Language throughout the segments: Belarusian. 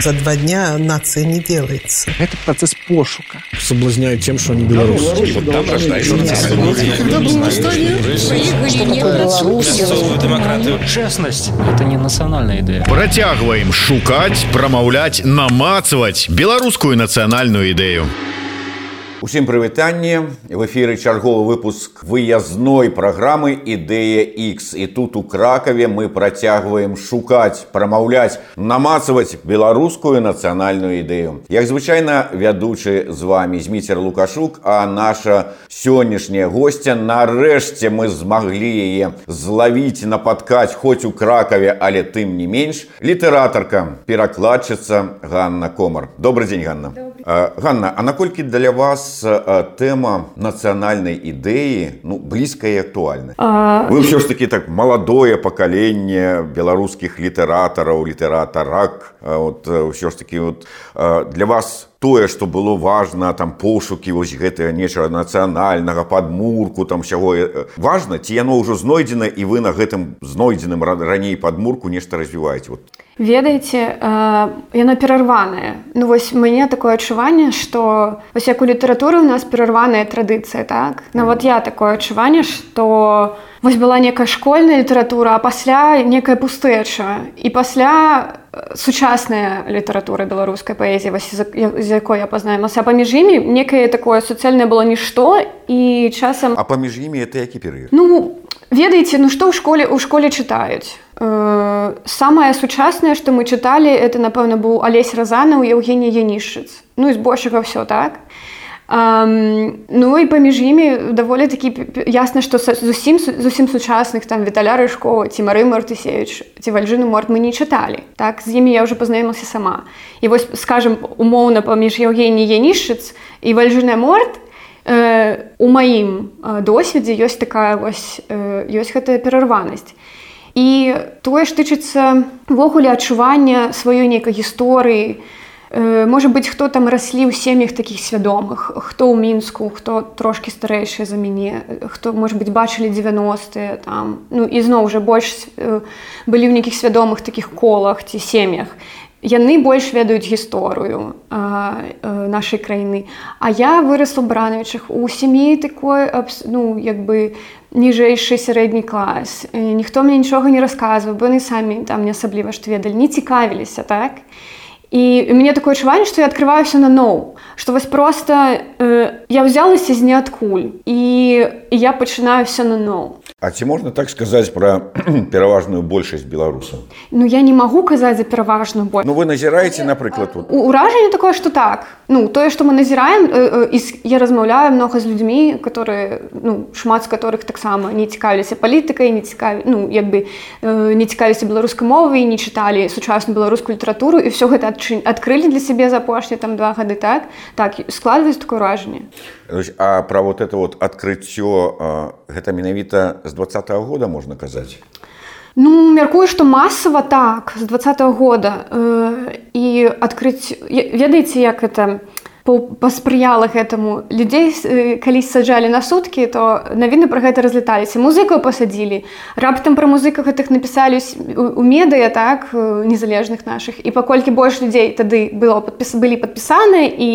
За два дня нация не делается. Это процесс пошука. Соблазняют тем, что они белорусы. Вот там рождается демократию. Честность – это не национальная идея. Працягваем шукаць, прамаўляць, намацаваць беларускую нацыянальную ідэю. Усім прывітанне. В эфіры чарговы выпуск выязной праграмы ідэя X і тут у кракаве мы працягваем шукаць прамаўляць намацаваць беларускую нацыянальную ідэю. Як звычайна вядучы з вами зміцер лукашук а наша сённяшняя гостця нарэшце мы змаглі яе злавіць нападкаць хоць у кракаве але тым не менш літаратарка перакладчыца Ганна комар. Добрый дзень Ганна. Ганна а наколькі для вас тэма нацыянальнай ідэі ну блізкая і актуальна. А... вы ўсё ж таки так маладое пакаленне беларускіх літаратараў літаратарак вот ўсё ж таки вот для вас тое што было важна там пошукі вось гэтага нечага нацыянальнага падмурку там сяго важна ці яно ўжо знойдзена і вы на гэтым знойдзеным раней падмурку нешта развіваеце? Вот. Ведаеце яно перарванае. Ну вось мне такое адчуванне што вось як у літаратуры у нас перарваная традыцыя так? Нават я такое адчуванне што вось была некая школьная літаратура а пасля некая пустэча. І пасля сучасная літаратура беларускай паэзіі з якой я пазнаемася паміж імі некае такое суцэльнае было нішто і часам а паміж імі это які перыяд? Ну ведаеце ну што ў школе ў школе чытаюць? Э, самае сучаснае што мы чыталі это напэўна быў алесь разана ў евгенія янішыц ну і збольшага ўсё так Um, ну і паміж імі даволі такі ясна што зусім зусім сучасных там віталя рыжкова ці мары мартысевич ці вальжыну морт мы не чыталі так? З імі я ўжо пазнаёмася сама. І вось скажем умоўна паміж евгеній янішыц і вальжыная морт э, у маім э, досведзе ёсць такая вось э, ёсць гэтая перарванасць і тое ж тычыцца ввогуле адчування сваёй нейкай гісторыі, Можа быць, хто там раслі ў сем'ях такіх свядомых, хто ў мінску, хто трошкі старэйшы за мяне, хто можа быць бачылі 90 там ну і зноў уже больш былі ў нейкіх свядомых такіх колах ці сем'ях. Яны больш ведаюць гісторыю нашай краіны. А я вырасла бранавічах у сям'і такой ну, як бы ніжэйшы сярэдні клас. Ніхто мне нічога не расказваў, бо яны самі там не асабліва што ведалі, не цікавіліся так. І у мяне такое адчуванне, што я адкрываюся на ноў, што вось проста э, я ўзялася з ніадкуль і, і я пачынаю все на ноў. А ці можна так сказаць пра пераважную большасць беларусаў? Ну я не магу казаць за пераважную боль. Ну вы назіраеце, напрыклад тут. Уражанне такое, што так. Ну тое, што мы назіраем, э, э, я размаўляю многа з людзьмі, которые ну, шмат з которых таксама не цікавіліся палітыкай, не цікаві, ну, як бы э, не цікавіліся беларускай мовы, не чыталі сучасную беларускую літаратуру і все гэта адкрылі для сябе за апошнія там два гады так. Так складваюць такое ўражанне. А пра вот это вот адкрыццё гэта менавіта з двадцатого года можна казаць. Ну мяркую, што масава так з двадцатого года э, і адкрыць ведаеце, як это паспрыяла гэтаму. Людзей калі саджалі на суткі то навіны пра гэта разлеталіся музыкаў пасадзілі. Раптам пра музыках гэтых напісалі у медыя так незалежных нашых. І паколькі больш людзей тады было падпіс былі падпісаныя і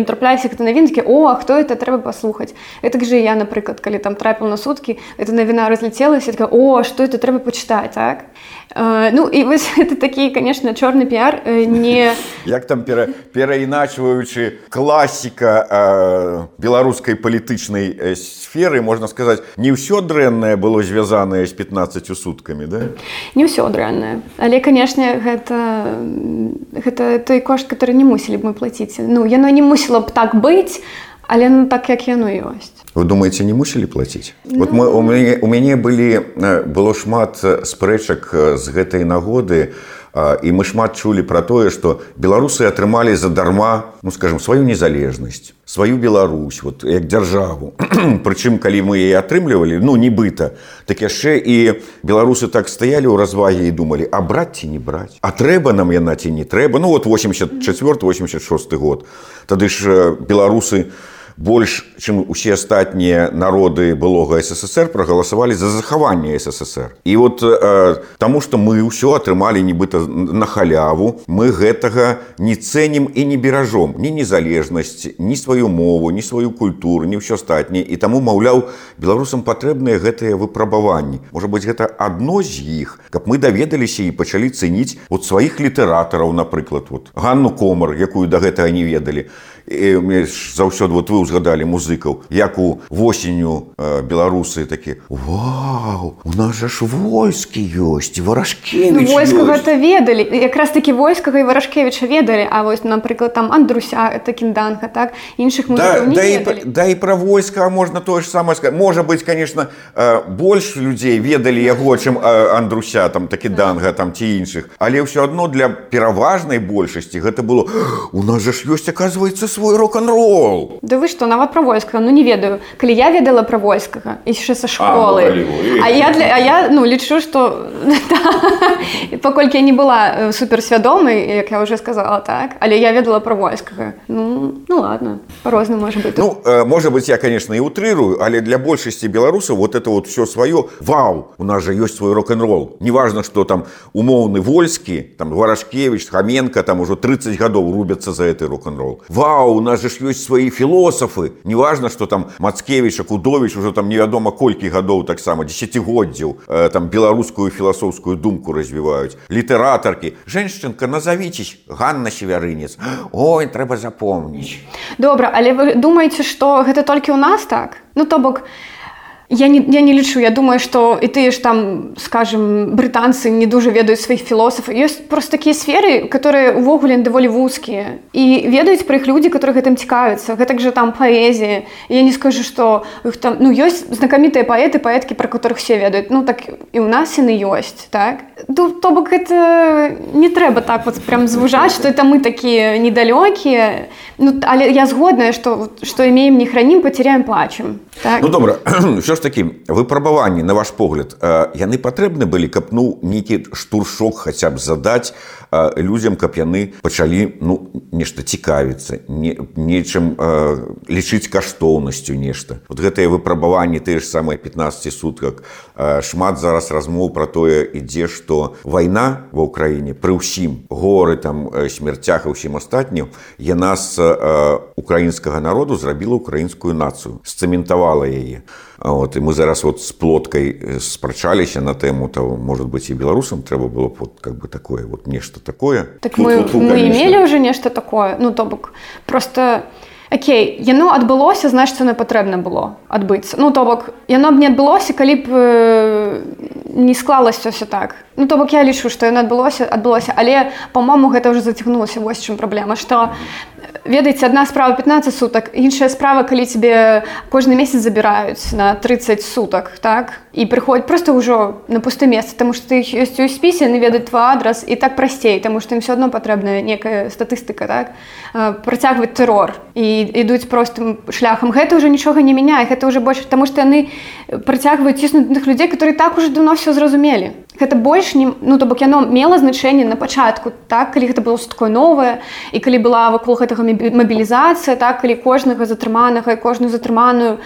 ім трапляюся гэта навінкі о а хто это? Трэба паслухаць гэтак жа я напрыклад калі там трапіў на суткі это навіна разляцелася о што это? Трэба пачытаць так? Uh, ну і вось это такі конечно чорны піар не як там пера, пераіначваючы класіка э, беларускай палітычнай э, сферы можна сказаць не ўсё дрэннае было звязанае з 15 суткамі да? Не ўсё дрэннае але канешне гэта гэта той кошт который не мусілі б мы плаціць ну яно не мусіла б так быць але ну так як яно ёсць вы думаете не мусілі плаціць ну... вот мы у мяне у мяне былі было шмат спрэчак з гэтай нагоды у і мы шмат чулі пра тое што беларусы атрымалі задарма ну скажем сваю незалежнасць сваю Беларусь вот як дзяржаву. Прычым калі мы яе атрымлівалі ну нібыта так яшчэ і беларусы так стаялі ў развагі і думалі а браць ці не браць? А трэба нам яна ці не трэба? Ну вот 84 86 год. Тады ж беларусы больш чым усе астатнія народы былога ссср прагаласавалі за захаванне ссср. І вот э, таму что мы ўсё атрымалі нібыта на халяву мы гэтага не цэнім і не беражом. Ні незалежнасць ні сваю мову ні сваю культуру не ўсё астатняе. І таму маўляў беларусам патрэбныя гэтыя выпрабаванні. Можа быть гэта адно з іх каб мы даведаліся і пачалі цэніць от сваіх літаратараў напрыклад вот ганну комар якую да гэтага не ведалі мне заўсёды вот вы ўзгадалі музыкаў як у восенню э, беларусы такі Вау у нас жа ж войскі ёсць варажкі ну, войска гэта ведалі. Якраз такі войскага і варажкевіча ведалі. А вось напрыклад там андруся это кінданга так? Іншых да, да, і, да і пра войска можна тое ж самае сказать можа быть конечно э, больш людзей ведалі яго чым э, андруся там такі данга там ці іншых. Але ўсё адно для пераважнай большасці гэта было у нас жа ж ёсць оказывается свой рок-н-рол Да вы што нават пра войска ну не ведаю. Калі я ведала пра войскага яшчэ са школы. А, ну, а я для а я ну лічу што паколькі я не была суперсвядомай як я уже сказала так. Але я ведала пра войскага ну, ну ладно. По-розна можа быть. Ну можа быть я конечно і утрырую але для большасці беларусаў вот это вот все сваё Вау! У нас же ёсць свой рок-н-рол неважно что там умоўны вольскі там варашкевич хаменко там ужо 30 гадоў рубяцца за этой рок-н-рол Вау у нас же ж ёсць свае філосафы неважно что там мацкевич акудович уже там невядома колькі гадоў таксама десятгоддзяў э, там беларускую філасофскую думку развіваюць літаратаркі. Женщынка назовитесь Ганна севярынец. Ой трэба запомніць. Добра але вы думаеце что гэта толькі ў нас так? Ну то бок я не, я не лічу я думаю что і ты ж там скажем брытанцы не дуже ведаюць сваіх філосафаў ёсць просто такія сферы которые увогуле даволі вузкія і ведаюць пра іх людзі которые гэтым цікавяцца гэтак же там паэзія я не скажу что іх там ну ёсць знакамітыя паэты паэткі про которых все ведаюць ну так і у нас яны ёсць так? Ну, то бок это не трэба так вот прям звужаць что это мы такія недалёкія ну але я згодная что что имеем не хранім потеряем плачем так? ну добра що ж такі выпрабаванні на ваш погляд яны патрэбны былі каб ну нейкі штуршок хаця б задаць людзям каб яны пачалі ну нешта цікавіцца не нечым лічыць каштоўнасцю нешта. Вот гэтыя выпрабаванні тыя ж самыя 15 сутках шмат зараз размоў пра тое ідзе што вайна ва ўкраіне пры ўсім горы там смерцях і ўсім астатнім яна з украінскага народу зрабіла украінскую нацыю сцэментавала яе. Вот і мы зараз вот з плоткай спрачаліся на тэму того может быть і беларусам трэба было вот как бы такое вот нешта такое. Так мы, Фу -фу -фу, мы имели уже нешта такое? Ну то бок просто Окей яно адбылося значит яно патрэбна было адбыцца. Ну то бок яно б не адбылося калі б э, не склалася все так. Ну то бок я лічу што яно адбылося адбылося але по-мому гэта уже зацягнулася вось чым праблема что ведаеце адна справа 15 сутак іншая справа калі тебе кожны месяц забіраюць на 30 сутак так? І прыходзь просто ўжо на пусты месца тому что ты ёсць у спісе не ведаць твой адрас і так прасцей тому что ім все одно патрэбная некая статыстыка так? Працягваць тэрор. І ідуць простым шляхам. Гэта уже нічога не мяняе гэта уже больше тому что яны працягваюць ціснутых людзей которые так уже давно все зразумелі. Гэта больш не ну то бок яно мела значэнне на пачатку так? Калі гэта было такое новае і калі была вакол гэтага мабілізацыя так калі кожнага затрыманага і кожную затрыманую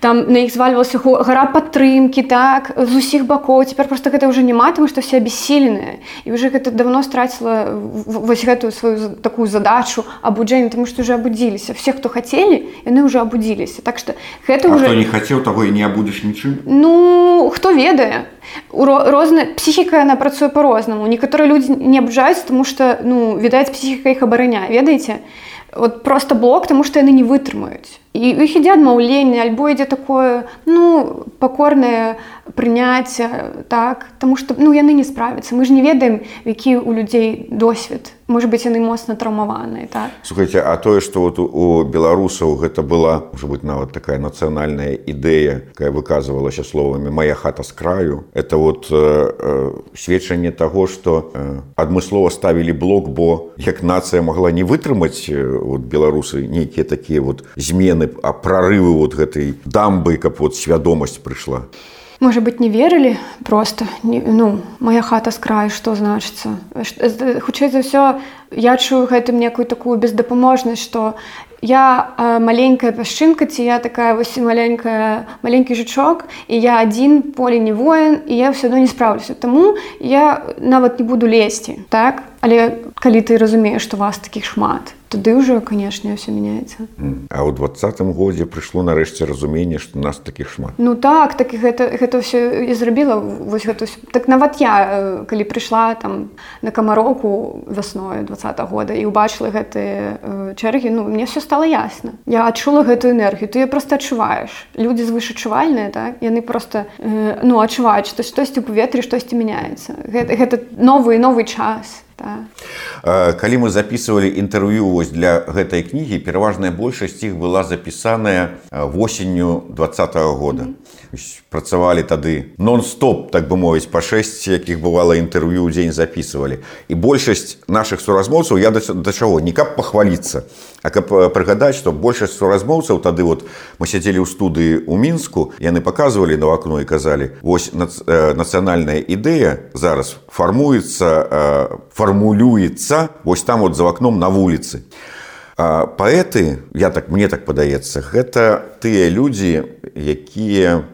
там на іх звальвалася гора падтрымкі так з усіх бакоў. Цяпер просто гэта ўжо няма таму што все абессіленыя і уже гэта давно страціла вось гэтую сваю такую задачу абуджэння тому што уже абудзіліся. Все хто хацелі яны ўжо абудзіліся. Так што гэта уже не хацеў таго і не абудзіш нічым. Ну хто ведае розная псіхіка яна працуе по-рознаму некаторыя людзі не абжаюць тому что ну відаць псіхіка іх абараня ведаеце вот просто блок тому что яны не вытрымаюць і іх ідзе адмаўленне альбо ідзе такое ну пакорнае прыняцце так. Тому что ну яны не справяцца мы ж не ведаем які у людзей досвед может быть яны моцна траўмаваныя так. Слухайте а тое что вот у беларусаў гэта была уже быть нават такая нацыянальная ідэя якая выказывалася словамі моя хата с краю это вот э, э, сведчанне того что э, адмыслова ставілі блок бо як нацыя могла не вытрымаць э, вот беларусы нейкія такія вот змены а прорывы вот гэтай дамбы каб вот свядомасць прыйшла можа быть не верылі просто? Не, ну моя хата з краю што значыцца хутчэй за ўсё я чую гэтым некую такую бездапаможнасць што я э, маленькая пясчынка ці я такая вось маленькая маленькі жучок і я адзін поле не воін і я все адно не спраўлюся Таму я нават не буду лезці так? Але калі ты разумееш што вас такіх шмат тады ўжо канешне все мяняецца А ў двадцатым годзе прыйшло нарэшце разуменне што нас такіх шмат. Ну так так і гэта гэта ўсё і зрабіла вось гэта так нават я калі прыйшла там на камароку вясною два года і ўбачыла гэтыя чэргі ну мне все стало ясна я адчула гэтую энергію ты просто адчуваеш людзі звышачувальныя так? Яны просто э, ну адчуваюць што штосьці ў паветры штосьці мяняецца гэта, гэта новы новы час так. Калі мы записывалі інтэрв'ю вось для гэтай кнігі пераважная большасць іх была запісаная восенню два года. Mm -hmm працавалі тады нон-стоп так бы мовіць па 6 якіх бывала інтэрв'ю дзень записывалі і большасць наших суразмоўцаў я да, да чаго не каб пахваліцца а каб прыгадаць што большасць суразмоўцаў тады вот мы сядзелі ў студыі ў мінску яны паказвалі на акно і казалі вось нацыянальная ідэя зараз фармуецца фармулюецца вось там вот за акном на вуліцы паэты я так мне так падаецца гэта тыя людзі якія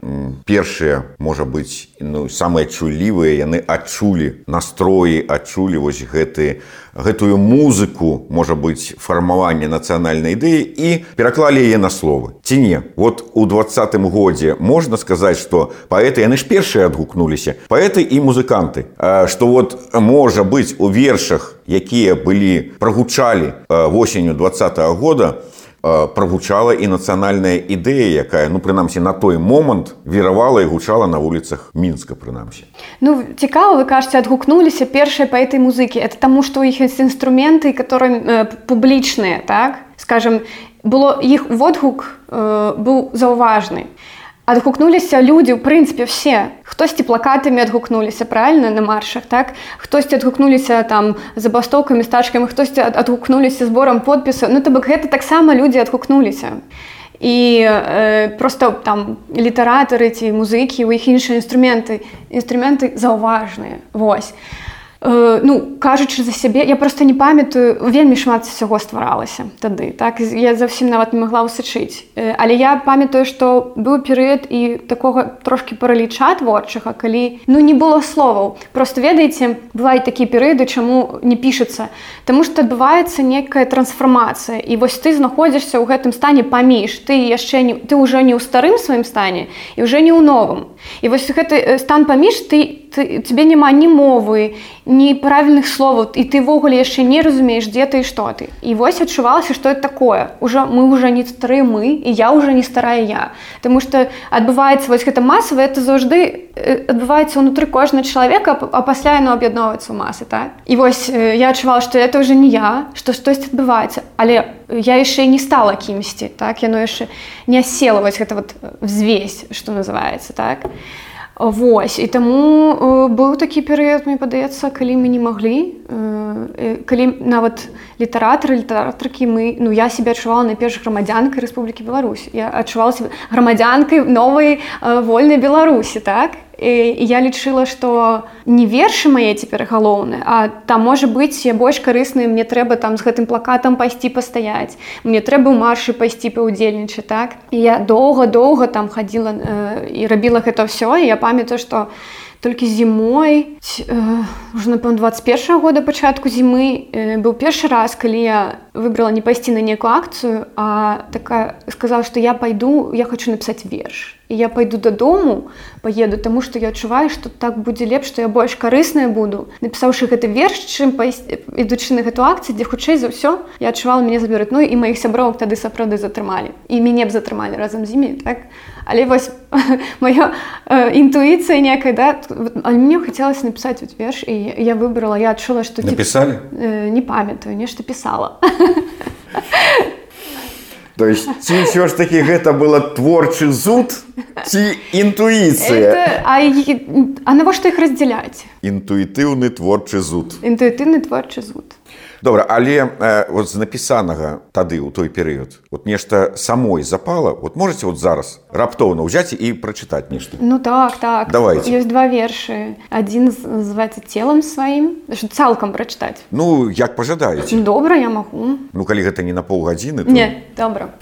першыя можа быць ну самыя чулівыя яны адчулі настроі адчулі вось гэты гэтую музыку можа быць фармаванне нацыянальнай ідэі і пераклалі яе на словы. Ці не? Вот у двадцатым годзе можна сказаць што паэты яны ж першыя адгукнуліся. Паэты і музыканты. Што вот можа быць у вершах якія былі прагучалі восенню два года прагучала і нацыянальная ідэя якая ну прынамсі на той момант веравала і гучала на вуліцах мінска прынамсі ну цікава вы кажаце адгукнуліся першыя паэты музыкі это таму што іх ёсць інструменты которые публічныя так? Скажем было іх водгук э, быў заўважны адгукнуліся людзі ў прынцыпе все. Хтосьці плакатамі адгукнуліся правильно на маршах так? Хтосьці адгукнуліся там забастоўкамі стачкамі хтосьці адгукнуліся зборам подпісу ну то бок гэта таксама людзі адгукнуліся. І э, просто там літаратары ці музыкі у іх іншыя інструменты інструменты заўважныя. Восьось Э, ну кажучы за сябе я просто не памятаю вельмі шмат усяго стваралася тады так? Я зусім нават не могла высачыць э, але я памятаю што быў перыяд і такога трошки параліча творчага калі ну не было словаў. Просто ведаеце бываюць такія перыяды чаму не пішацца. Таму што адбываецца некая трансфармацыя і вось ты знаходзішся ў гэтым стане паміж. Ты яшчэ не ты ўжо не ў старым сваім стане і уже не ў новым. І вось гэты э, стан паміж ты ты, тебе няма ні мовы, ні правільных словаў і ты ўвогуле яшчэ не разумееш, дзе ты і што ты. І вось адчувалася, што это такое. Ужо мы ўжо не стары мы і я ўжо не старая я. Таму што адбываецца вось гэта масава, это заўжды адбываецца ўнутры кожнага чалавека, а пасля яно аб'ядноўваецца ў масы так. І вось я адчувала, што это ўжо не я, што штосьці адбываецца, але я яшчэ не стала кімсьці так яно яшчэ не села вось гэта вот взвесь, што называецца так. Вось і таму э, быў такі перыяд мне падаецца калі мы не маглі э, калі нават літаратары літаратаркі мы ну я себе адчувала найперш грамадзянкай Рэспублікі Беларусь. Я адчувалася грамадзянкай новай э, вольнай беларусі так і я лічыла што не вершы мае цяпер галоўны а там можа быць я больш карысны мне трэба там з гэтым плакатам пайсці пастаяць мне трэба ў маршы пайсці паўдзельнічаць так? І я доўга-доўга там хадзіла э, і рабіла гэта ўсё я памятаю што толькі зімой уже э, напэўна 21 года пачатку зімы э, быў першы раз калі я выбрала не пайсці на некую акцыю а такая сказала што я пайду я хочу напісаць верш. І я пайду дадому поеду тому что я адчуваю что так будзе лепш что я больш карысная буду. Напісаўшы гэты верш чым ідучы на гэту акцыю дзе хутчэй за ўсё я адчувала мяне заберыць ну і маіх сябровак тады сапраўды затрымалі. І мяне б затрымалі разам з імі так але вось моя э, інтуіцыя некая да мне хацелася напісаць вот верш і я выбрала я адчула что напісалі э, не памятаю нешта пісала То есть ці ўсё ж такі гэта было творчы зуд ці інтуіцыя а, а навошта іх раздзяляць інтуітыўны творчы зуд. Інтуітыўны творчы зуд добра але э, вот з напісанага тады ў той перыяд вот нешта самой запала вот можете вот зараз раптоўна ўзяць і прачытаць нешта Ну так так Давайте. ёсць два вершы адзін з- называется целом сваім цалкам прачытаць Ну як пажадаеце добра я магу Ну калі гэта не на паўгадзіны то... Не, добра.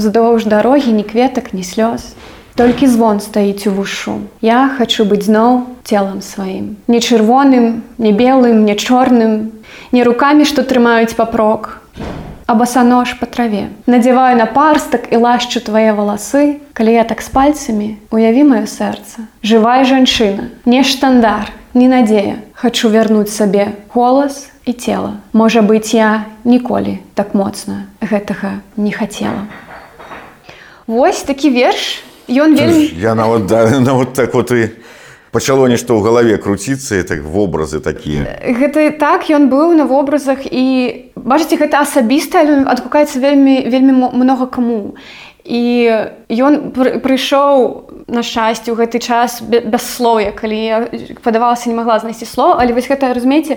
Уздоўж дарогі ні кветак, ні слёз. Толькі звон стаіць у вушу. Я хачу быць зноў целам сваім. Не чырвоным, не белым, не чорным, не рукамі, што трымаюць папрок. А басанож па траве. Надзяваю на парстак і лашчу твае валасы, калі я так з пальцамі, уяві маё сэрца. Жывая жанчына, не штандар, не надзея. Хачу вярнуць сабе голас і цела. Можа быць, я ніколі так моцна гэтага не хацела. Вось такі верш, Ён вельмі я нават да, нават так вот і пачало нешта ў галаве круціцца так вобразы такія Гэта так ён быў на вобразах і бачыце гэта асабіста адгукаецца вельмі вельмі многа каму. І ён пры- прыйшоў на шчасце ў гэты час бе- без слоя калі падавалася не магла знайсці слова але вось гэта разумееце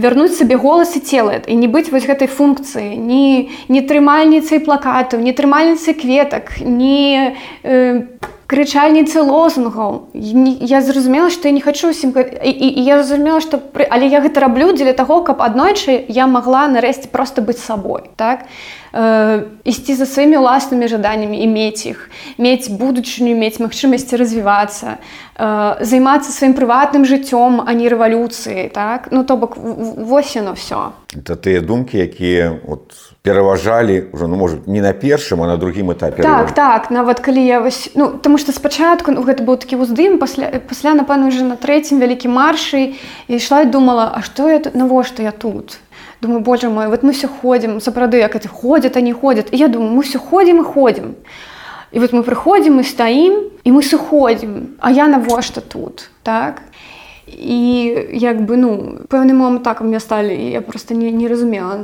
вярнуць сабе голас і цела і не быць вось гэтай функцыі не не трымальніцай плакатаў не трымальніцай кветак не э, крычальніцы лозунгаў. Не- я зразумела што я не хачу усім гэ- і, і, і я зразумела што пры... але я гэта раблю дзеля таго каб аднойчы я магла нарэшце просто быць сабой так? Э, ісці за сваімі ўласнымі жаданнямі і мець іх мець будучыню мець магчымасці развівацца э, займацца сваім прыватным жыццём а не рэвалюцыі так? Ну то бок вось яно все это тыя думкі якія от пераважалі уже ну может не на першым а на другім этапе Так, так, нават калі я вось ну таму што спачатку ну, гэта быў такі ўздым пасля пасля напэўна уже на трэцім вялікім маршы ішла і думала А што я навошта я тут думаю Боже мой вот мы все ходзім сапраўды як это ходят они ходят. Я думаю мы все ходзім і ходзім і вот мы прыходзім мы стаім і мы сыходзім А я навошта тут так і як бы ну пэўны момант так у меня сталі я просто не, не разумела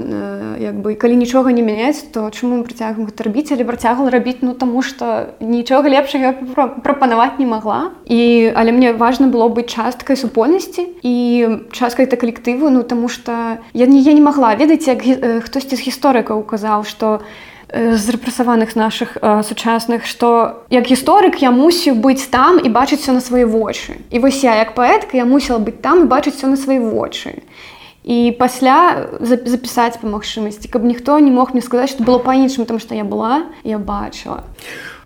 як бы калі нічога не мяняць то чаму мы працягваем гэта рабіць але працягвала рабіць ну таму что нічога лепшага я пра- прапанаваць не магла і але мне важна было быць часткай супольнасці і часткай это калектыву ну таму что я не я не магла ведаеце як хтосьці з гісторыкаў указаў что э, з рэпрэсаваных нашых э, сучасных што як гісторык я мусіў быць там і бачыць все на свае вочы і вось я як паэтка я мусіла быць там і бачыць все на свае вочы і пасля за- запісаць па магчымасці каб ніхто не мог мне сказаць што было па-іншаму там што я была я бачыла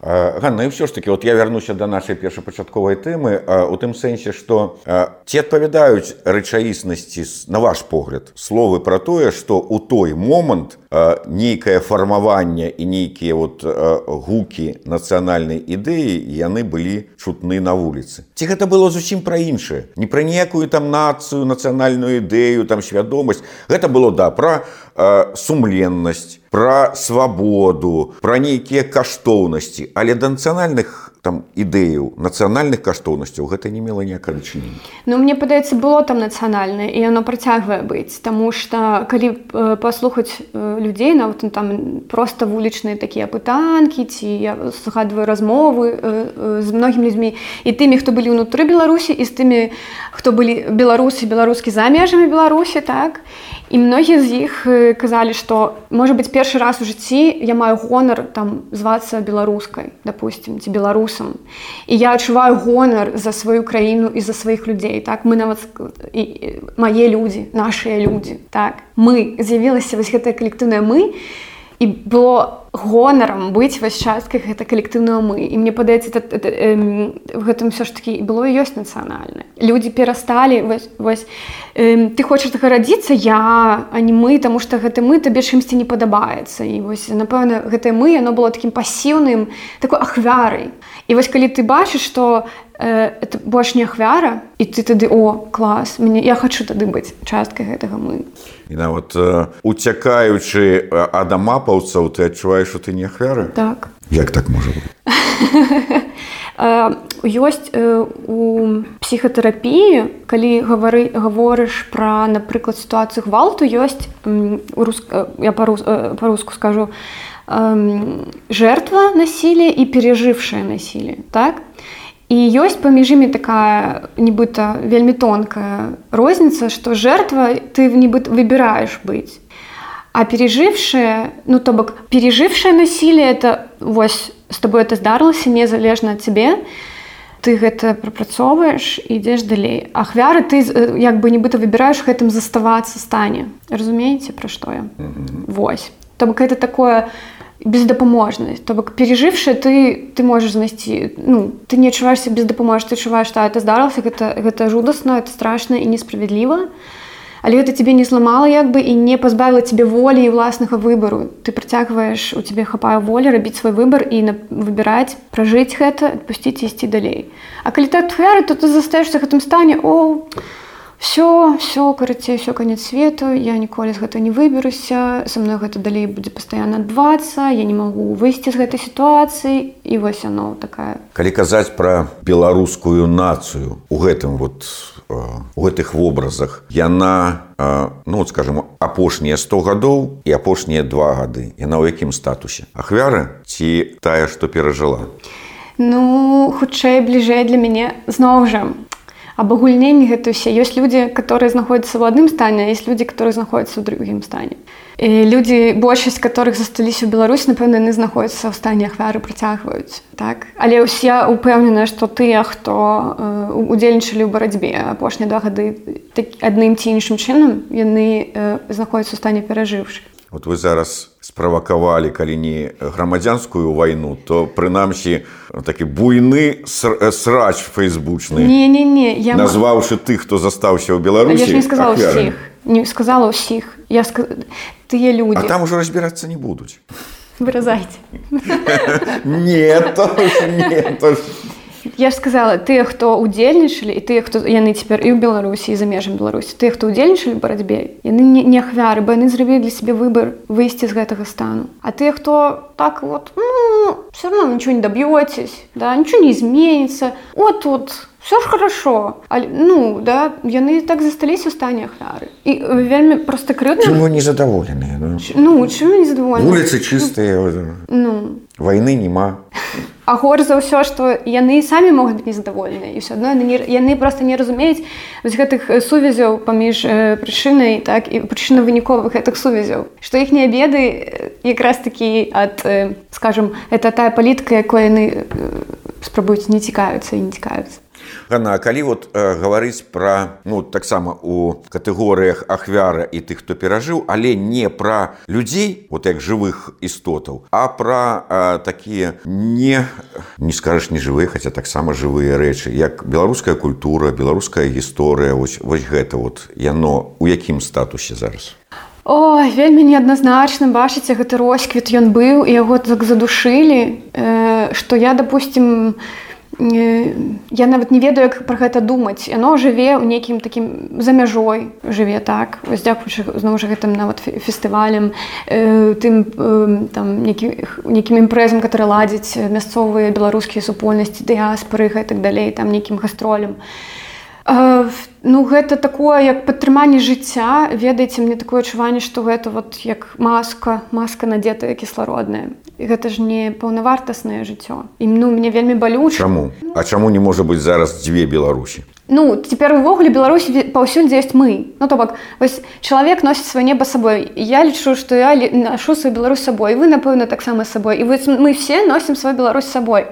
Ганна і ўсё ж таки вот я вярнуся да нашай першапачатковай тэмы у тым сэнсе што ці адпавядаюць рэчаіснасці на ваш погляд словы пра тое што у той момант нейкае фармаванне і нейкія вот гукі нацыянальнай ідэі яны былі чутны на вуліцы? Ці гэта было зусім пра іншае? Не пра ніякую там нацыю нацыянальную ідэю там свядомасць. Гэта было да пра сумленнасць пра свабоду пра нейкія каштоўнасці але да нацыянальных там ідэяў нацыянальных каштоўнасцяў гэта не мела ніякае дачынення Ну мне падаецца было там нацыянальнае і яно працягвае быць. Таму што калі паслухаць людзей нават ну, там просто вулічныя такія пытанкі ці я згадваю размовы з многімі людзьмі і тымі хто былі ўнутры беларусі і з тымі хто былі беларусы беларускі за межамі беларусі так? І многія з іх казалі што можа быць першы раз у жыцці я маю гонар там звацца беларускай допустим ці беларусам і я адчуваю гонар за сваю краіну і за сваіх людзей так? Мы нават і, і, мае людзі нашыя людзі так? Мы з'явілася вось гэтае калектыўнае мы і было гонарам быць вось часткай гэта калектыўнага мы і мне падаецца эм, в гэтым все ж таки і было і ёсць нацыянальна людзі перасталі вось, вось эм, ты хочаш гарадзіцца я а не мы таму што гэты мы табе чымсьці не падабаецца і вось напэўна гэтае мы яно было такім пасіўным такой ахвярай і вось калі ты бачыш што э, это больш не ахвяра і ты тады о клас мне я хочу тады быць часткай гэтага мы і нават э, уцякаючы ад амапаўцаў ты адчуваеш што ты не ахвяры? Так. Як так можа быць? Ёсць у псіхатэрапіі калі гавары гаворыш пра напрыклад сітуацыю гвалту ёсць я па-рус- па-руску скажу жертва насилия і пережившая насилие так? І ёсць паміж імі такая нібыта вельмі тонкая розніца што жертва ты нібыт выбіраеш быць а пережившее ну то бок пережившее насилие это вось с тобой это здарылася незалежна ад цябе ты гэта прапрацоўваеш ідзеш далей. Ахвяры ты як бы нібыта выбіраеш гэтым заставацца стане. Разумееце пра што я? Mm -hmm. Вось. То бок это такое бездапаможнасць то бок пережившее ты ты можаш знайсці ну ты не адчуваешься бездапамож ты адчуваеш што это здарылася гэта гэта жудасна это страшна і несправядліва але гэта тебе не зламала як бы і не пазбавіла тебе волі і ўласнага выбару ты працягваеш у тебе хапае волі рабіць свой выбор і на выбіраць пражыць гэта адпусціць ісці далей. А калі ты твяры то ты застаешься гэтым стане о ты все все карацей все конец свету я ніколі з гэта не выберуся со мной гэта далей будзе пастаянна адбывацца я не магу выйсці з гэтай сітуацыі і вось оно такая. Калі казаць пра беларускую нацыю у гэтым вот у гэтых вобразах яна ну вот скажем апошнія 100 гадоў і апошнія два гады яна ў якім статусе? Ахвяры ці тая што перажыла? Ну хутчэй бліжэй для мяне зноў жа абагульненні гэта ўсе ёсць людзі которые знаходзяцца ў адным стане есть людзі которые знаходзяцца ў другім стане. І людзі большасць которых засталіся ў Беларусь напэўна яны знаходзяцца ў стане ахвяры працягваюць так? Але ўсе упэўненая што тыя хто удзельнічалі ў барацьбе апошнія два гады так, адным ці іншым чынам яны знаходзяцца у стане перажыўшы вот вы зараз справакавалі калі не грамадзянскую вайну то прынамсі такі буйны срач фейсбучны не, не, не. я назваўшы тых хто застаўся ў беларусі не сказала ўсіх не сказала ўсіх я ск... тыя люди. А там ужо разбірацца не будуць выразайце не, то, не то, Я ж сказала тыя хто удзельнічалі і тыя хто яны цяпер і ў беларусі і за межам беларусі тыя хто удзельнічалі барацьбе яны не, не ахвяры бо яны зрабілі для сябе выбор выйсці з гэтага стану. А тыя хто так вот ну, все равно ничего не доб'ёцесь да ничего не изменится. Вот тут все ж хорошо. А, ну да яны так засталіся у стане ахвяры і вельмі просто крыўна незадаволеныя ну, ну чым незадаволены вуліцы чыстыя ну. войны няма А горш за ўсё што яны самі могуць быць незадаволеныя і ўсё адно яны, яны просто не разумеюць з гэтых сувязяў паміж э, прычынай так і прычына выніковых гэтых сувязяў. Што іхнія беды якраз такі ад э, скажем это тая палітка якой яны э, спрабуюць не цікаюцца і не цікаюцца Гана, калі вот э, гаварыць пра ну таксама у катэгорыях ахвяра і тых хто перажыў але не пра людзей вот як жывых істотаў а пра э, такія не не скажаш не жывыя хаця таксама жывыя рэчы як беларуская культура беларуская гісторыя вось вось гэта вот яно у якім статусе зараз? О, вельмі неадназначна бачыце гэты росквіт ён быў і яго так задушылі э, што я допустим я нават не ведаю як пра гэта думаць. Яно жыве ў нейкім такім за мяжой жыве так. Дзякуючы зноў жа гэтым нават фестывалем э, тым э, там нейкім імпрэзам который ладзіць мясцовыя беларускія супольнасці дыяспоры гэтак далей там нейкім гастролем э, ну гэта такое як падтрыманне жыцця. Ведаеце мне такое адчуванне што гэта вот як маска маска надетая кіслародная. Гэта ж не паўнавартаснае жыццё. І ну мне вельмі балю чаму? А чаму не можа быць зараз дзве беларусі? Ну цяпер увогуле беларусі паўсюль дзе ёсць мы. Ну то бок вось чалавек носіць сваё неба сабой. Я лічу што я нашу сваю беларусь сабой. Вы напэўна таксама сабой. І вы мы все носім свой беларусь сабой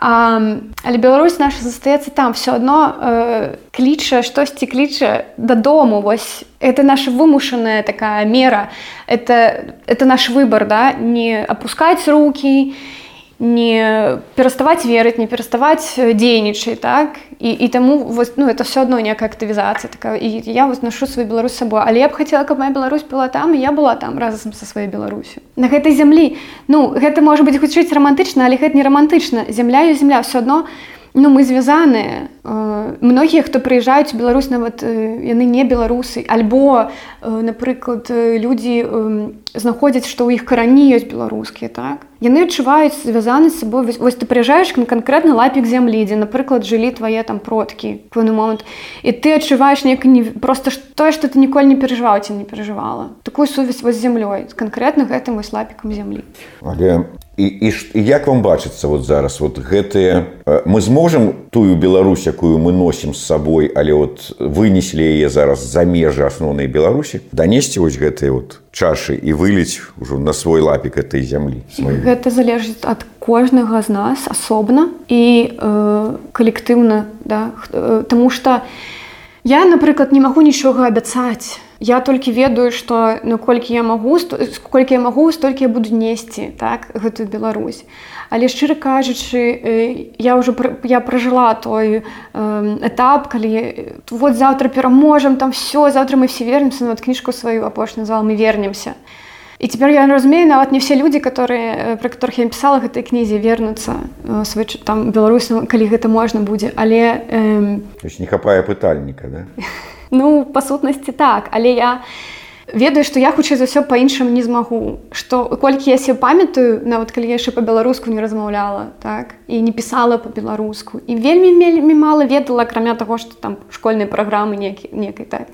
а, але Беларусь наша застаецца там все адно э, кліча штосьці кліча дадому вось это наша вымушаная такая мера это это наш выбор да не опускать руки не пераставаць верыць не пераставаць дзейнічай так? І, і таму вось, ну это все одно некая актывізацыя такая. І я вось нашу сваю Беларусь сабой але я б хацела каб моя Беларусь была там я была там разам са сваёй Беларусю на гэтай зямлі ну гэта можа быть хутчыць романтычна але гэта не романтычна земля і земля все одно. Ну мы звязаныя многія хто прыязджаюць Беларусь нават яны не беларусы альбо напрыклад людзі знаходзяць што ў іх карані ёсць беларускія так яны адчуваюць звязаны з сабой вось, вось ты прыязджаеш на канкрэтны лапік зямлі дзе напрыклад жылі твае там продкі пэўны момант і ты адчуваеш неяк не просто тое што ты ніколі не перажываў ці не перажывала. Такую сувязь вось зямлёй канкрэтна гэтым вось лапікам зямлі. Але і, і, і як вам бачыцца вот зараз вот гэтыя мы зможам тую Беларусь якую мы носім з сабой але вот вынеслі яе зараз за межы асноўнай беларусі данесці вось гэтыя вот чашы і выліць ужо на свой лапік этой зямлі свой. гэта залежыць ад кожнага з нас асобна і э, калектыўна да? Э, Таму что я напрыклад не магу нічога абяцаць я толькі ведаю что наколькі я магу сколькі я магу столькі я буду несці так гэтую Беларусь. Але шчыра кажучы я уже я пражыла той этап калі вот завтра пераможам там все завтра мы все вернемся на кніжку сваю апошні зал мы вернемся. І теперь я разумею нават не все люди которые про которых я писала гэтай кнізе вернуцца свой там беларусам калі гэта можна будзе. Але э... не хапае пытальніка да? Ну па сутнасці так, але я ведаю, што я хутчэй за ўсё па-іншаму не змагу. што колькі я себе памятаю, нават калі я яшчэ па-беларуску не размаўляла так і не пісала па-беларуску. І вельмі вельмі мала ведала, акрамя таго, што там школьныя праграмы некай так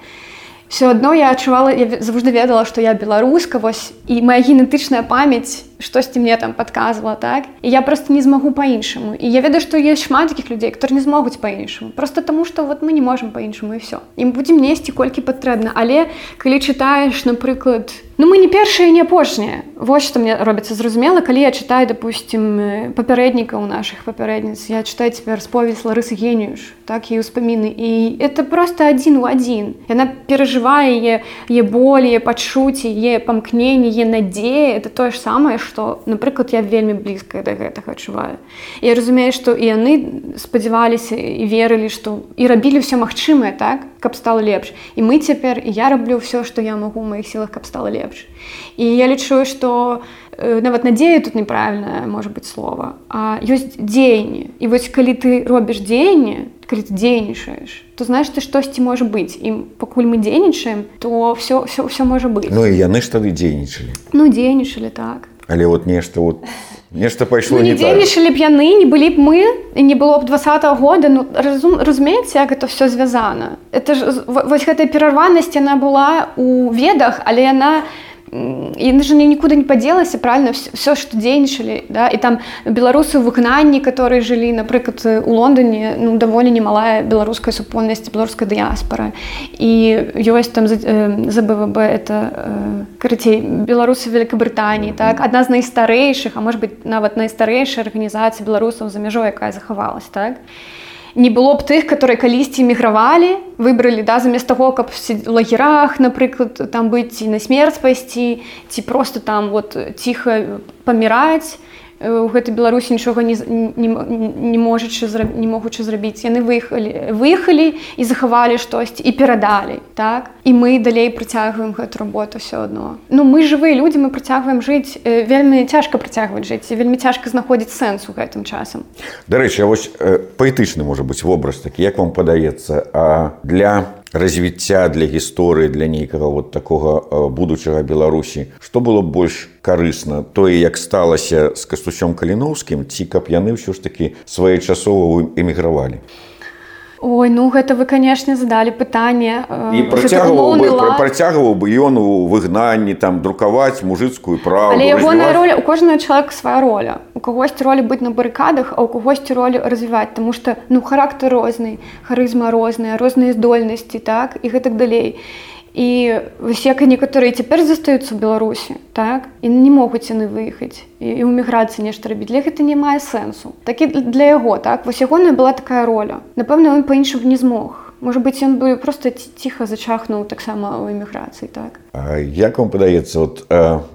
все адно я адчувала я заўжды ведала што я беларуска вось і моя генетычная памяць штосьці мне там подказвала так? І я просто не змагу по-іншаму і я ведаю што есть шмат таких людзей которые не змогуць по-іншаму просто тому что вот мы не можем по-іншаму і все ім будзем несці колькі патрэбна але калі чытаеш напрыклад ну мы не першыя не апошнія вось что мне робіцца зразумела? Калі я читаю допустим папярэднікаў наших папярэдніц я читаю цяпер расповедь ларысы генюш так і ўспаміны і это просто один у один. Яна перажывае е более пачуць е памкненне е надзея это тое ж самае что напрыклад я вельмі блізкая до гэтага адчуваю. Я разумею что і яны спадзяваліся і верылі что і рабілі все магчымае так каб стало лепш. І мы цяпер я раблю все что я могу маіх сілах каб стало лепш. І я лічу что э, нават надзея тут неправільная может быть слова а ёсць дзеянне і вось калі ты робіш дзеянне калі ты дзейнічаеш то знаешь ты штосьці можа быць. І пакуль мы дзейнічаем то все все все можа быць. Ну і яны ж тады дзейнічалі. Ну дзейнічалі так але вот нешта вот нешта пайшло ну, не дзейнічалі б яны не былі б мы і не было б два -го года. Ну разум разумееце як это все звязана это ж вось гэтая перарванасць яна была у ведах але яна не яны же нікуды не падзелася правильно все что дзейнічалі да і там беларусы выгнанні которые жылі напрыклад у Лондоне ну даволі немалая беларуская супольнасць беларуская дыяспора і ёсць там за БВБ это карацей беларусы Великабрытаніі так адна з найстарэйшых а может быть нават найстарэйшая арганізацыя беларусаў за мяжой якая захавалась так. і не было б тых которые калісьці мігравалі выбралі да замест таго каб лагерах напрыклад там быць і на смерць пайсці ці просто там вот ціха паміраць у гэтай беларусі нічога не, не, не можучы не могучы зрабіць. Яны выехалі выехалі і захавалі штосьці і перадалі так? І мы далей працягваем гэту работу все адно. Ну мы жывыя людзі мы працягваем жыць вельмі цяжка працягваць жыць вельмі цяжка знаходзіць сэнс у гэтым часам. Дарэчы вось паэтычны можа быць вобраз такі як вам падаецца а для развіцця для гісторыі для нейкага вот такога будучага беларусі. Што было больш карысна? Тое як сталася з кастусём каліноўскім ці каб яны ўсё ж такі своечасова эмігравалі Ой ну гэта вы канешне задалі пытанне і працягваў бы, працягваў бы ён у выгнанні там друкаваць мужыцкую праву ягоная роля у кожная чалавек свая роля. У кагосьці ролі быць на барыкадах а у кагосьці ролю развіваць тому что ну характар розны харызма розная розныя здольнасці так і гэтак далей. і і вось як і некаторыя цяпер застаюцца ў беларусі так і не могуць яны выехаць і ў міграцыі нешта рабіць для гэта не мае сэнсу такі для яго так. Вось ягоная была такая роля. Напэўна ён па-іншаму не змог Можа быць ён бы просто ціха зачахнуў таксама ў эміграцыі так? Як вам падаецца вот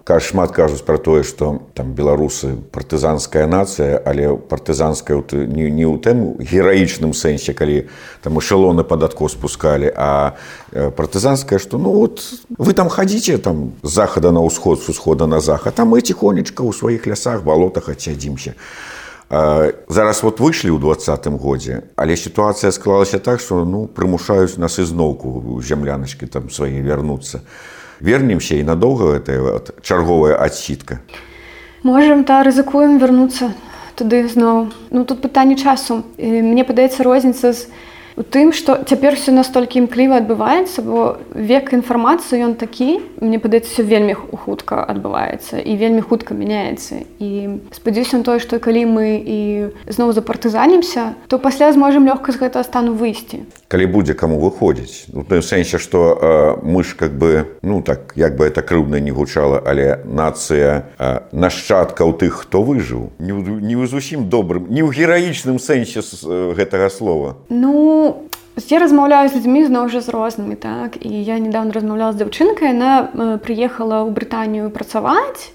ка шмат кажуць пра тое што там беларусы партызанская нацыя але партызанская не, не ў тэму гераічным сэнсе калі там эшелоны падатко спускалі а партызанская што ну вот вы там хадзіце там захада на ўсход с усхода на захад там мы ціхонечка ў сваіх лясах балотах адцядзімся зараз вот выйшлі ў двадцатым годзе але сітуацыя склалася так что ну прымушаюць нас ізноўку зямляначкі там свае вярнуцца. Вернемся і надоўга гэтая вот, чарговая адсітка. Можем та рызыкуем вярнуцца туды зноў. Ну тут пытанне часу. Мне падаецца розніца з у тым што цяпер все настолькі імкліва адбываецца бо век інфармацыі ён такі мне падаецца вельмі хутка адбываецца і вельмі хутка мяняецца. І спадзяюся тое што калі мы і зноў запартызанімся то пасля зможам лёгка з гэтага стану выйсці. Калі будзе каму выходзіць. Ну, в сэнсе што э, мы ж как бы ну так як бы это крыўна не гучала але нацыя э, нашчадкаў тых хто выжыў не, не ў зусім добрым не ў гераічным сэнсе э, гэтага слова. Ну я размаўляю з людзьмі зноў жа з рознымі так. І я недавно размаўляла з дзяўчынкай яна прыехала ў брытанію працаваць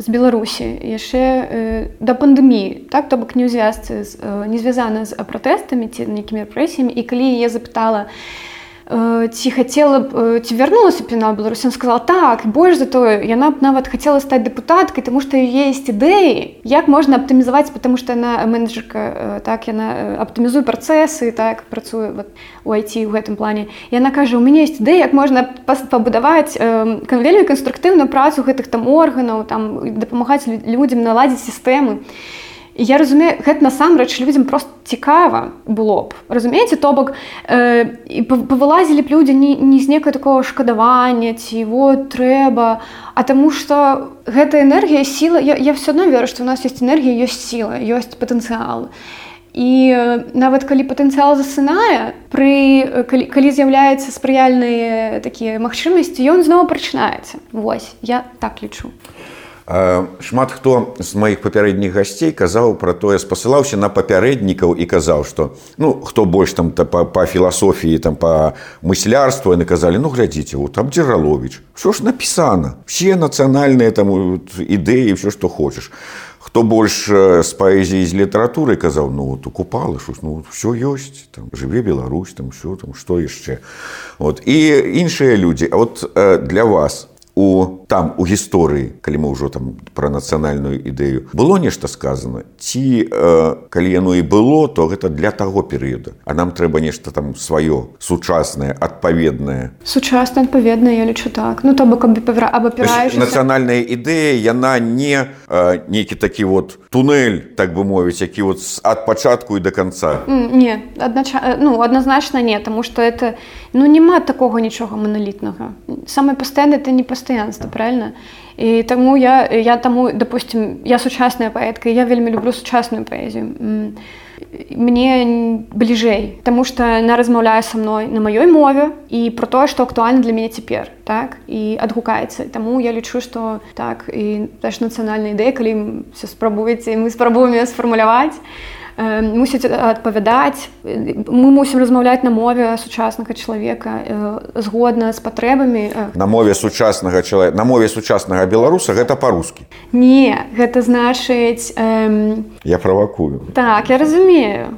з беларусі яшчэ э, да пандэміі так то бок не ў звязцы не звязана з пратэстамі ці нейкімі рэпрэсіямі і калі я запытала я ці хацела б ці вярнулася пена беларусі он сказал так больш за тое яна б нават хацела стаць дэпутаткай тому што есть ідэі як можна аптымізаваць потому что яна менеджерка так яна аптымізуе працэсы так працуе вот, у гэтым плане. Яна кажа у мяне есть ідэ як можна пабудаваць вельмі канструктыўную працу гэтых там органаў там дапамагаць людзям наладзіць сістэмы і я разумею гэта насамрэч людзям просто цікава было б. Разумееце то бок э, павылазілі б людзі не, не з некае такого шкадавання ці вот трэба а таму что гэта энергія сіла я, я все адно веру што у нас есть энергія ёсць сіла ёсць патэнцыял. І э, нават калі патэнцыял засынае пры калі, калі з'яўляецца спрыяльныя такія магчымасці ён зноў прачынаецца Вось я так лічу шмат хто з маіх папярэдніх гасцей казаў пра тое спасылаўся на папярэднікаў і казаў што ну хто больш там та, па, па філасофіі там па мыслярству яны казалі ну глядзіце вот там дзералович що ж напісана все нацыянальныя там ідэі все што хочаш хто больш з паэзіі з літаратуры казаў ну вот укупалы ш ну все ёсць там жыве Беларусь там все там што яшчэ вот і іншыя людзі. А вот для вас у там у гісторыі калі мы ўжо там пра нацыянальную ідэю было нешта сказано ці э, калі яно і было то гэта для таго перыяда. А нам трэба нешта там сваё сучаснае адпаведнае. Сучасна адпаведна я лічу так. Ну то бок абапіраеш нацыянальная ідэя яна не э, нейкі такі вот туннель так бы мовіць які вот ад пачатку і до конца не аднач... ну адназначна не тому что это ну няма такого нічога маналітнага самае пастаянна это не пастаянства правильно? І таму я я таму допустим я сучасная паэтка я вельмі люблю сучасную паэзію мне бліжэй тому что она размаўляе со мной на маёй мове і про тое что актуальна для мяне цяпер так? І адгукаецца таму я лічу что так і даш нацыянальная ідэя калі спрабуеце мы спрабуем сфармуляваць мусіць адпавядаць мы мусім размаўляць на мове сучаснага чалавека згодна з патрэбамі на мове сучаснага чалавека на мове сучаснага беларуса гэта па-рускі не гэта значыць эм... я правакую так я разумею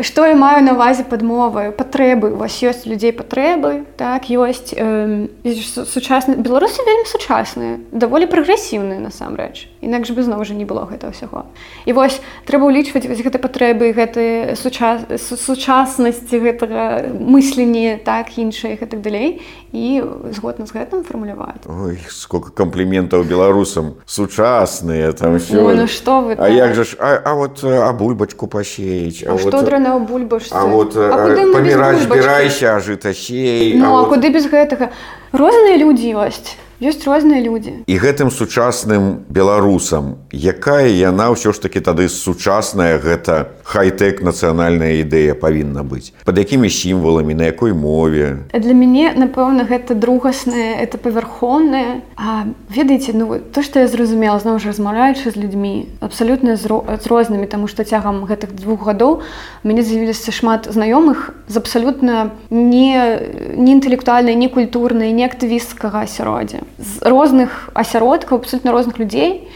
Што я маю на увазе падмовы патрэбы у вас ёсць людзей патрэбы так ёсць э, сучасны беларусы вельмі сучасныя даволі прагрэсіўныя насамрэч. Інакш бы зноў жа не было гэта ўсяго і вось трэба ўлічваць вось гэты патрэбы гэты сучас сучаснасці гэтага мысленні так іншыя гэтак далей. І згодна з гэтым фармуляваць. Сколько кампліментаў беларусам. Сучасныя там все ну, што вы А так? як жа ж а, а вот а бульбачку пасеяць а, а вот... што драна на бульбашцы. А вот паміраць збірайся жытасей Ну а куды без гэтага розныя людзі ёсць ёсць розныя людзі. І гэтым сучасным беларусам якая яна ўсё ж таки тады сучасная гэта хай-тэк нацыянальная ідэя павінна быць? Под якімі сімваламі на якой мове? Для мяне напэўна гэта другаснае это павярхоўнае. А ведаеце ну то што я зразумела зноў ж размаўляючы з людзьмі абсалютна з, з рознымі таму што цягам гэтых двух гадоў мяне з'явіліся шмат знаёмых з абсалютна не не інтэлектуальнай не культурнай не актывісткага асяроддзя з розных асяродкаў абсолютно розных людзей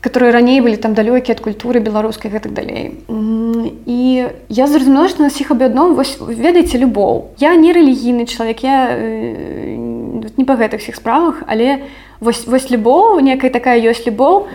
которые раней былі там далёкія ад культуры беларускай гэтак далей і я зразумела што нас іх аб'ядно вось ведаеце любоў я не рэлігійны чалавек я э, не па гэтых всіх справах але вось вось любоў некая такая ёсць любоў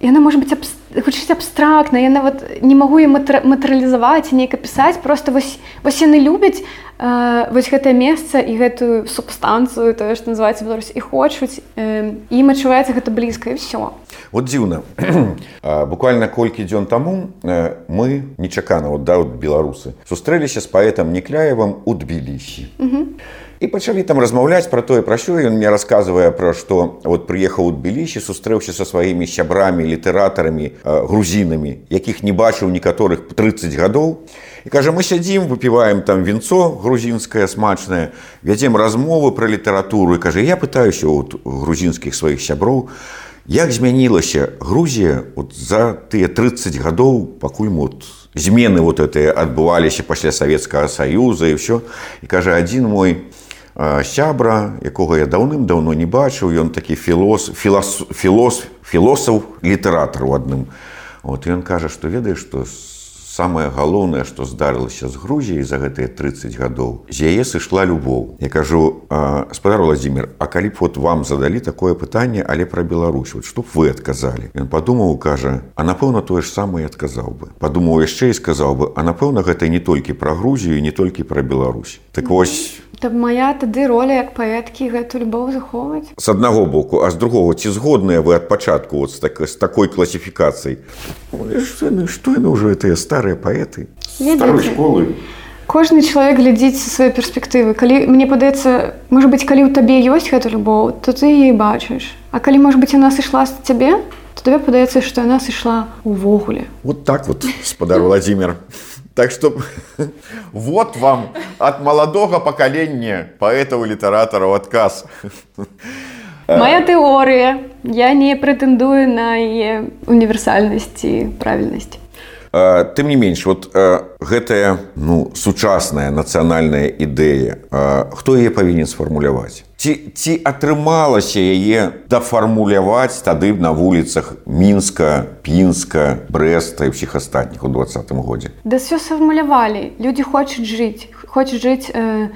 яна можа быць гучыць абстрактна я нават не магу матэрыялізаваць нейка пісаць просто вось вось яны любяць э, вось гэтае месца і гэтую субстанцыю тое што называецца беларусь і хочуць э, ім адчуваецца гэта блізка і все вот дзіўна. Буквально колькі дзён таму э, мы нечакана вот да вот беларусы сустрэліся з паэтам некляевым у тбілісі і пачалі там размаўляць пра тое пра що ён мне рассказывае пра што вот прыехаў у тбілісі сустрэўся са сваімі сябрамі літаратарамі грузінамі якіх не бачыў некаторых 30 гадоў. І кажа мы сядзім выпіваем там вінцо грузінскае смачнае вядзем размовы пра літаратуру. І кажа я пытаюся от грузінскіх сваіх сяброў як змянілася Грузія от за тыя 30 гадоў пакуль вот змены вот это адбываліся пасля савецкага саюза і ўсё і кажа адзін мой сябра якога я даўным-даўно не бачыў. Ён такі філос філос філос філосаф літаратар у адным. Вот ён кажа што ведаеш што самае галоўнае што здарылася з грузіяй за гэтыя 30 гадоў з яе сышла любоў. Я кажу спадар владимир А калі б вот вам задалі такое пытанне але пра Беларусь вот што б вы адказалі? Ён падумаў кажа а напэўна тое ж самае адказаў бы падумаў яшчэ і сказаў бы а напэўна гэта не толькі пра грузію не толькі пра Беларусь так вось То моя тады роля як паэткі гэту любоў захоўваць? З аднаго боку а з другого ці згодныя вы ад пачатку вот з, так, з такой класіфікацыяй што яны ўжо тыя старыя паэты школы кожны чалавек глядзіць са сваёй перспектывы калі мне падаецца можа быць калі ў табе ёсць гэта любоў то ты і бачыш А калі можа быць яна сышла з цябе то тебе падаецца што яна сышла увогуле. Вот так вот спадар владимир Так что вот вам от молодого поколения поэтого литератора отказ. Моя тэорыя. Я не прэтэндую на яе універсальнасць і правільнасць. Тым не менш вот гэтая ну, сучасная нацыянальная ідэя, хто яе павінен сфармуляваць? Ці, ці атрымалася яе дафармуляваць тады на вуліцах мінска, пінска, брэста і ўсіх астатніх у двадцатым годзе. Да все сфармулявалі. Людзі хочуць жыць, хочуць жыць э,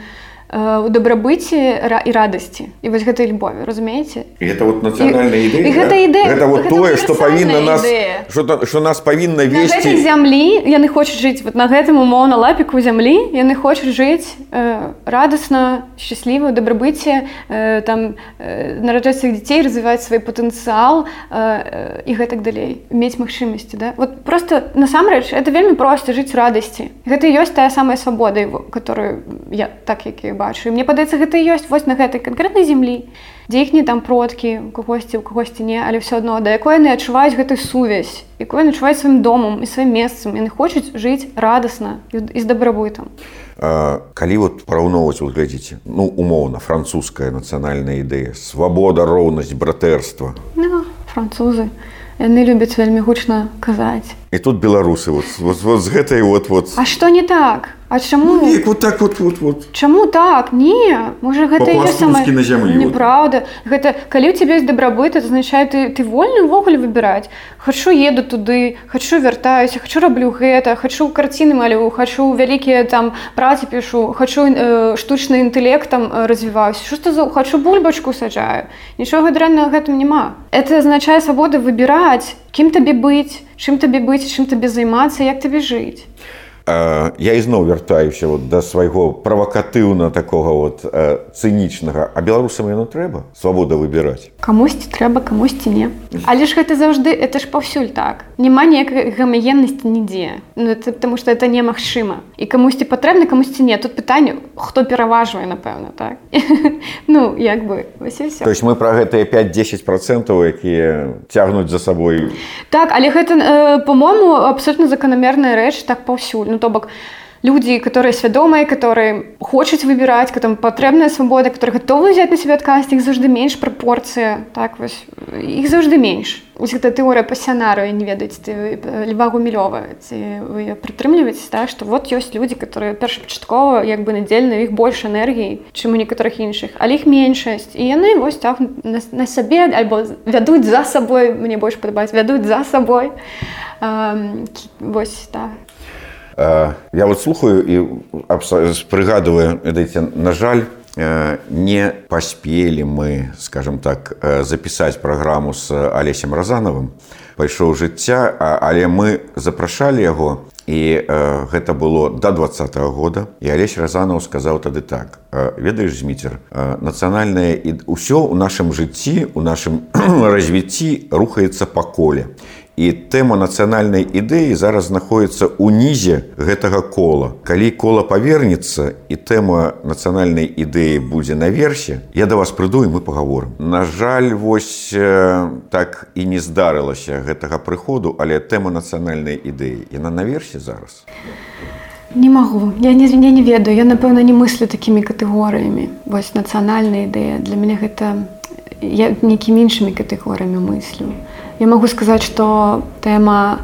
у дабрабыце і радасці і вось гэтай любові разумееце гэта вот нацыянальная ідэя гэта ідэя гэта вот тое што павінна нас што нас павінна весці зямлі яны хочуць жыць вот на гэтым умоўна лапіку зямлі яны хочуць жыць э, радасна шчасліва дабрабыце э, там э, нараджаць сваіх дзяцей развіваць свой патэнцыял э, і гэтак далей мець магчымасці да? Вот просто насамрэч это вельмі проста жыць радасці гэта ёсць тая самая свабода которую я так як і бачу. Бачу мне падаецца гэта ёсць вось на гэтай канкрэтнай зямлі дзе іх не там продкі кагосьці у кагосьці не але все адно да якой яны адчуваюць гэтай сувязь якой начуваць сваім домам і сваім месцам. Яны хочуць жыць радасна і з дабрабытам калі вот параўноўваць вот глядзіце ну умоўна французская нацыянальная ідэя свабода роўнасць братэрства. Ну, французы. Яны любяць вельмі гучна казаць. І тут беларусы вот, вот, вот з гэтай вот вот. А што не так А чаму ну, вот так вот, вот, вот. Чаму так? Не можа гэта сама... на зямлі неправда. Вот. гэта калі у цябе ёсць дабрабыт азначае ты ты вольны ўвогуле выбіраць. Хачу еду туды хачу вяртаюся хачу раблю гэта хачу карціны малю хачу вялікія там працы пішу хачу э, штучны інтэлектам э, развіваюся. Што за хачу бульбачку саджаю? Нічога дрэннага гэтым няма. Это азначае свабода выбіраць кім табе быць чым табе быць чым табе займацца як табе жыць я ізноў вяртаюся вот да свайго правакатыўна такога вот цынічнага. А беларусам яно трэба? Свабода выбіраць. Камусьці трэба камусьці не. Але ж гэта заўжды это ж паўсюль так. Няма ніякай гамаеннасці нідзе. Ну, потому что это немагчыма. І камусьці патрэбна камусьці не. Тут пытанне хто пераважвае напэўна так? Ну як бы то есть мы про гэтыя 5-10 процентаў якія цягнуць за сабой. Так але гэта э, по-моему абсолютно заканамерная рэч так паўсюль ну то бок люди которые свядомыя которые хочуць выбіраць там патрэбная свабода которые готовы взять на себе адказ іх заўжды менш прапорцыя. Так вось іх заўжды менш. Гэта тэорыя пасянарыю не ведаць ты льва гумілёва ці вы прытрымліваеце так што вот ёсць людзі которые першапачаткова як бы надзельна іх больш энергій чым у некаторых іншых але іх меншасць. І яны вось так на, на сабе альбо вядуць за сабой мне больш падабаць вядуць за сабой. Вось так Я вот слухаю і прыгадываю ведаеце на жаль не паспелі мы скажем так запісаць праграму з алесем разанавым пайшоў жыцця але мы запрашалі яго і э, гэта было до два -го года і алесь разанаў сказаў тады так ведаеш зміцер нацыянальнае і ўсё ў нашым жыцці у нашым развіцці рухаецца па коле і тэма нацыянальнай ідэі зараз знаходіцца ў нізе гэтага кола. Калі кола павернецца і тэма нацыянальнай ідэі будзе наверсе я да вас прыду і мы паговорым. На жаль вось так і не здарылася гэтага прыходу але тэма нацыянальнай ідэі яна наверсе зараз. Не магу. Я не звіне не ведаю. Я напэўна не мыслю такімі катэгорыямі. Вось нацыянальная ідэя. Для мяне гэта я нейкімі іншымі катэгорыямі мыслю. Я могу сказаць, што тэма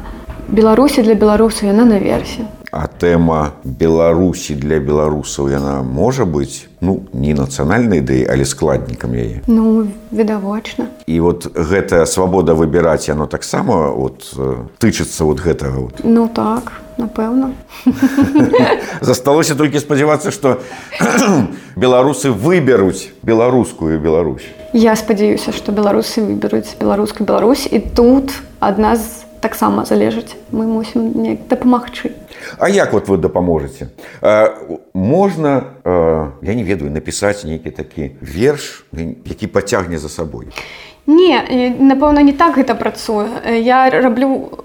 Беларусі для беларусаў яна наверсе. А тэма Беларусі для беларусаў яна можа быць ну не нацыянальнай ідэі, але складнікам яе. Ну відавочна. І вот гэтая свабода выбіраць яно таксама вот, тычыцца вот гэтага. Вот. Ну так, напэўна. Засталося толькі спадзявацца, што беларусы выберуць беларускую Беларусь. Я спадзяюся, што беларусы выберуць беларускую Беларусь і тут адна з таксама залежыць. Мы мусім неяк дапамагчы. А як вот вы дапаможаце? Можна я не ведаю напісаць нейкі такі верш, які пацягне за сабой. Не, напэўна, не так гэта працуе. Я раблю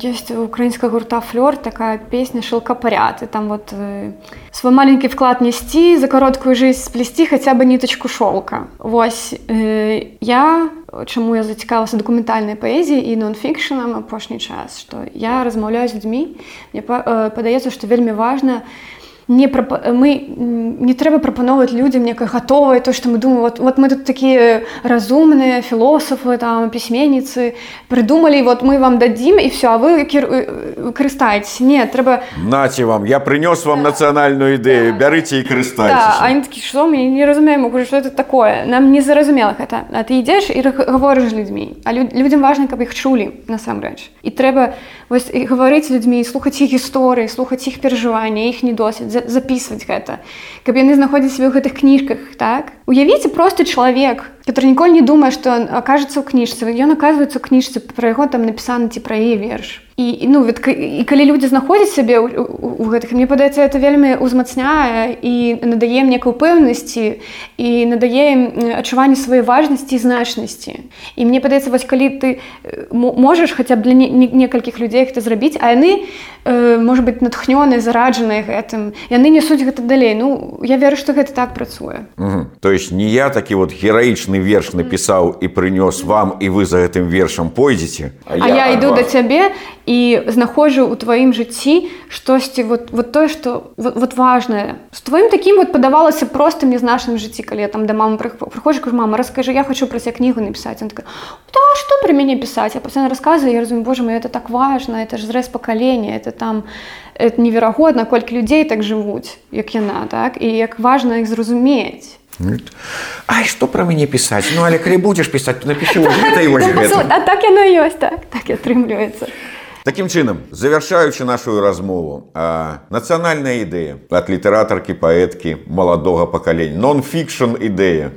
есть украинская гурта флёр такая песня шелкопоряд и там вот э, свой маленький вклад нести за короткую жизнь сплести хотя бы ниточку шелка вось э, я чаму я зацікалася документальнай паэзіі і нонфікшанам апошні час что я размаўляю з людзьмі мне э, падаецца что вельмі важна не прап... мы не трэба прапановваць людзям некае гатовае то што мы думаем. Вот, вот мы тут такія разумныя філосафы там пісьменніцы прыдумалі вот мы вам дадзім і все а вы кір... карыстаеце не трэба наці вам я прынёс вам нацыянальную ідэю да. бярыце і карыстаце да, такі што мы не разумеем что это такое? Нам не зразумела гэта а ты ідзеш і гаворыш людзьмі а лю... людзям важна каб іх чулі насамрэч і трэба вось гаварыць людзьмі слухаць іх гісторыі слухаць іх перажывання іх не досыць записывать гэта каб яны знаходзяць себе ў гэтых кніжках так? Уявіце просто чалавек который ніколі не думае что окажется ў кніжцы ён оказывается ў кніжцы про яго там напісаны ці пра яе верш. І ну від, і калі людзі знаходзяць сябе у гэтых мне падаецца это вельмі ўзмацняе і надае мне упэўнасці і надае адчуванне сваёй важнасці і значнасці. І мне падаецца вось калі ты можаш хаця б для некалькіх людзей гэта зрабіць а яны э, можа быть натхнёныя зараджаныя гэтым яны несуць гэта далей. Ну я веру што гэта так працуе. То есть не я такі вот гераічны верш напісаў і прынёс вам і вы за гэтым вершам пойдзеце а, а я, я іду да цябе і знаходжу ў тваім жыцці штосьці вот, вот тое што вот, вот важное. З тваім такім вот падавалася простым не з нашым жыцці калі я там да мамы прыходжу кажу мама раскажы я хочу пра ця кнігу напісаць он такая да, што пры мяне пісаць я пацана расказваю я разумею Боже мой это так важно это ж зрэз пакалення это там это неверагодна колькі людзей так жывуць як яна так? І як важна іх зразумець Ай што пра мяне пісаць Ну але калі будзеш пісаць то напішы А так яно ёсць так так і атрымліваецца. Такім чынам, завяршаючы нашу размову, нацыянальная ідэя ад літаратаркі паэткі маладога пакалення, нон-фікшн ідэя.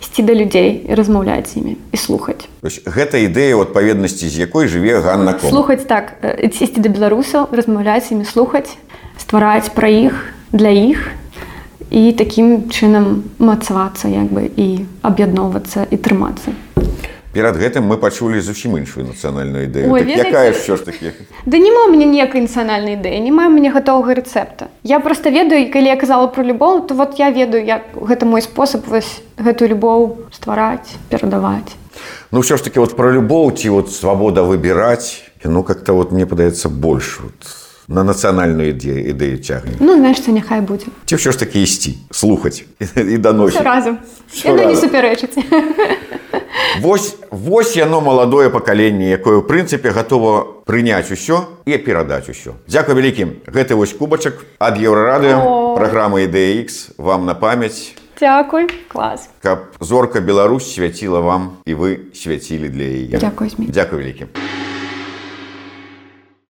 Ісці да людзей і размаўляць з імі і слухаць. Гэта ідэя ў адпаведнасці, з якой жыве Ганна Ком. Слухаць так, ісці да беларусаў, размаўляць імі слухаць, ствараць пра іх для іх і такім чынам мацавацца як бы і аб'ядноўвацца і трымацца. Перад гэтым мы пачулі зусім іншую нацыянальную ідэю. Так, якая ўсё ж таки Да няма мне ніякай нацыянальнай ідэі не маю мне гатовага рэцэпта. Я просто ведаю калі я казала про любоў то вот я ведаю як гэта мой спосаб вось гэтую любоў ствараць перадаваць. Ну ўсё ж таки вот про любоў ці вот свабода выбіраць ну как-то вот мне падаецца больш вот на нацыянальную ідэю ідэю цягне Ну значится няхай будзе ці ўсё ж таки ісці слухаць і даносіць разам не супярэчыць Вось, вось яно маладое пакаленне, якое ў прынцыпе гатова прыняць усё і перадаць усё. Дзякуй вялікім. Гэты вось кубачак ад еўрарадыо праграмы IDX вам на памяць. Дзякуй клас. Каб зорка Беларусь свяціла вам і вы свяцілі для яе. Дзякуй Дзякуй вялікім.